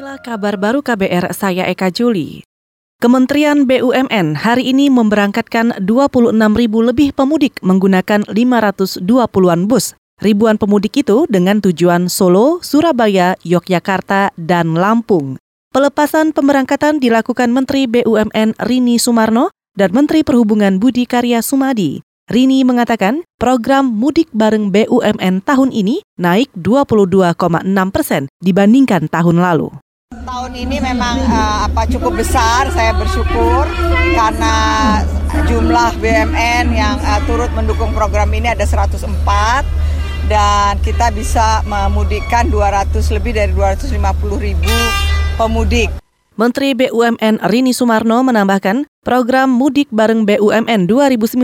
Inilah kabar baru KBR saya Eka Juli. Kementerian BUMN hari ini memberangkatkan 26 ribu lebih pemudik menggunakan 520-an bus. Ribuan pemudik itu dengan tujuan Solo, Surabaya, Yogyakarta, dan Lampung. Pelepasan pemberangkatan dilakukan Menteri BUMN Rini Sumarno dan Menteri Perhubungan Budi Karya Sumadi. Rini mengatakan program mudik bareng BUMN tahun ini naik 22,6 persen dibandingkan tahun lalu. Tahun ini memang uh, apa cukup besar, saya bersyukur karena jumlah BUMN yang uh, turut mendukung program ini ada 104 dan kita bisa memudikkan 200 lebih dari 250 ribu pemudik. Menteri BUMN Rini Sumarno menambahkan, program Mudik Bareng BUMN 2019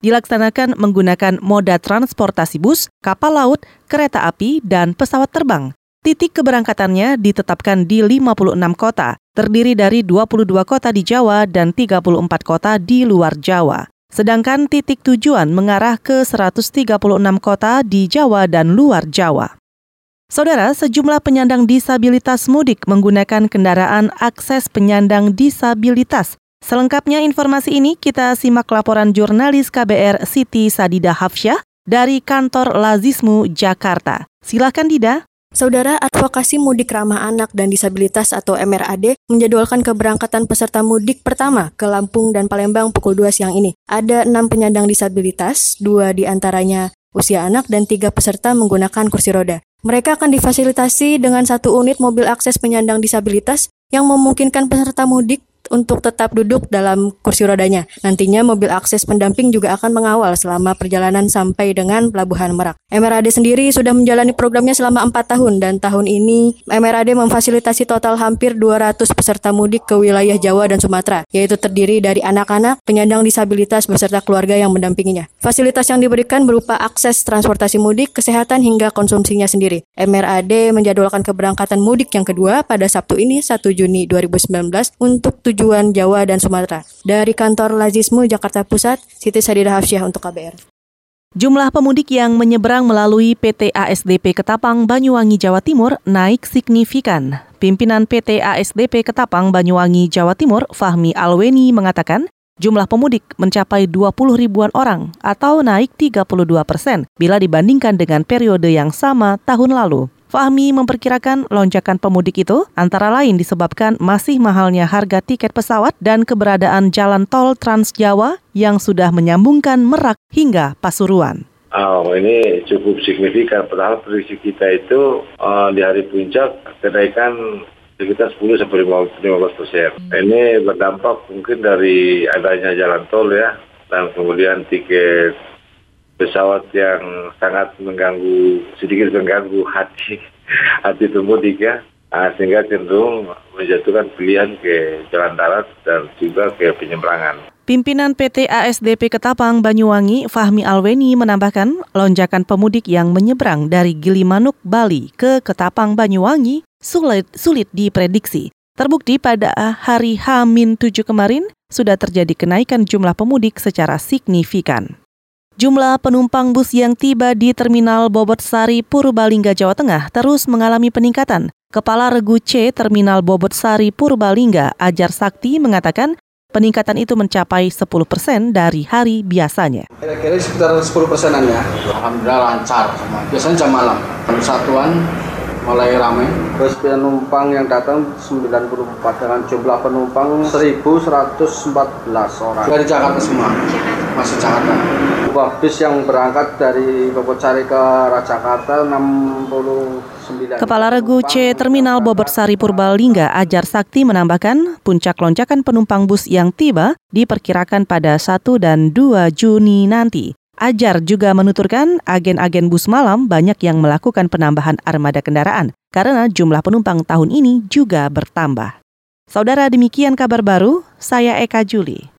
dilaksanakan menggunakan moda transportasi bus, kapal laut, kereta api, dan pesawat terbang. Titik keberangkatannya ditetapkan di 56 kota, terdiri dari 22 kota di Jawa dan 34 kota di luar Jawa. Sedangkan titik tujuan mengarah ke 136 kota di Jawa dan luar Jawa. Saudara, sejumlah penyandang disabilitas mudik menggunakan kendaraan akses penyandang disabilitas. Selengkapnya informasi ini kita simak laporan jurnalis KBR Siti Sadida Hafsyah dari kantor Lazismu Jakarta. Silakan Dida. Saudara Advokasi Mudik Ramah Anak dan Disabilitas atau MRAD menjadwalkan keberangkatan peserta mudik pertama ke Lampung dan Palembang pukul 2 siang ini. Ada enam penyandang disabilitas, dua di antaranya usia anak dan tiga peserta menggunakan kursi roda. Mereka akan difasilitasi dengan satu unit mobil akses penyandang disabilitas yang memungkinkan peserta mudik untuk tetap duduk dalam kursi rodanya. Nantinya mobil akses pendamping juga akan mengawal selama perjalanan sampai dengan Pelabuhan Merak. MRAD sendiri sudah menjalani programnya selama 4 tahun dan tahun ini MRAD memfasilitasi total hampir 200 peserta mudik ke wilayah Jawa dan Sumatera, yaitu terdiri dari anak-anak, penyandang disabilitas beserta keluarga yang mendampinginya. Fasilitas yang diberikan berupa akses transportasi mudik, kesehatan hingga konsumsinya sendiri. MRAD menjadwalkan keberangkatan mudik yang kedua pada Sabtu ini 1 Juni 2019 untuk tujuan Jawa dan Sumatera. Dari kantor Lazismu Jakarta Pusat, Siti Sadida Hafsyah untuk KBR. Jumlah pemudik yang menyeberang melalui PT ASDP Ketapang Banyuwangi Jawa Timur naik signifikan. Pimpinan PT ASDP Ketapang Banyuwangi Jawa Timur, Fahmi Alweni mengatakan, jumlah pemudik mencapai 20 ribuan orang atau naik 32 persen bila dibandingkan dengan periode yang sama tahun lalu. Fahmi memperkirakan lonjakan pemudik itu antara lain disebabkan masih mahalnya harga tiket pesawat dan keberadaan jalan tol Trans Jawa yang sudah menyambungkan Merak hingga Pasuruan. Oh, ini cukup signifikan. Padahal prediksi kita itu uh, di hari puncak kenaikan sekitar 10 sampai 15 persen. Ini berdampak mungkin dari adanya jalan tol ya, dan kemudian tiket pesawat yang sangat mengganggu sedikit mengganggu hati hati pemudik ya nah, sehingga cenderung menjatuhkan pilihan ke jalan darat dan juga ke penyeberangan. Pimpinan PT ASDP Ketapang Banyuwangi, Fahmi Alweni menambahkan, lonjakan pemudik yang menyeberang dari Gilimanuk, Bali ke Ketapang Banyuwangi sulit, sulit diprediksi. Terbukti pada hari H-7 kemarin sudah terjadi kenaikan jumlah pemudik secara signifikan. Jumlah penumpang bus yang tiba di Terminal Bobot Sari, Purbalingga, Jawa Tengah terus mengalami peningkatan. Kepala Regu C Terminal Bobot Sari, Purbalingga, Ajar Sakti mengatakan peningkatan itu mencapai 10 persen dari hari biasanya. Kira-kira sekitar 10 persenan ya. Alhamdulillah lancar. Biasanya jam malam. Satuan mulai ramai. Terus penumpang yang datang 94 dengan jumlah penumpang 1114 orang. Dari Jakarta semua. Masih Jakarta sebuah bis yang berangkat dari Bogor-Sari ke Rajakarta 69. Kepala Regu C Terminal Sari Purbalingga Ajar Sakti menambahkan puncak lonjakan penumpang bus yang tiba diperkirakan pada 1 dan 2 Juni nanti. Ajar juga menuturkan agen-agen bus malam banyak yang melakukan penambahan armada kendaraan karena jumlah penumpang tahun ini juga bertambah. Saudara demikian kabar baru, saya Eka Juli.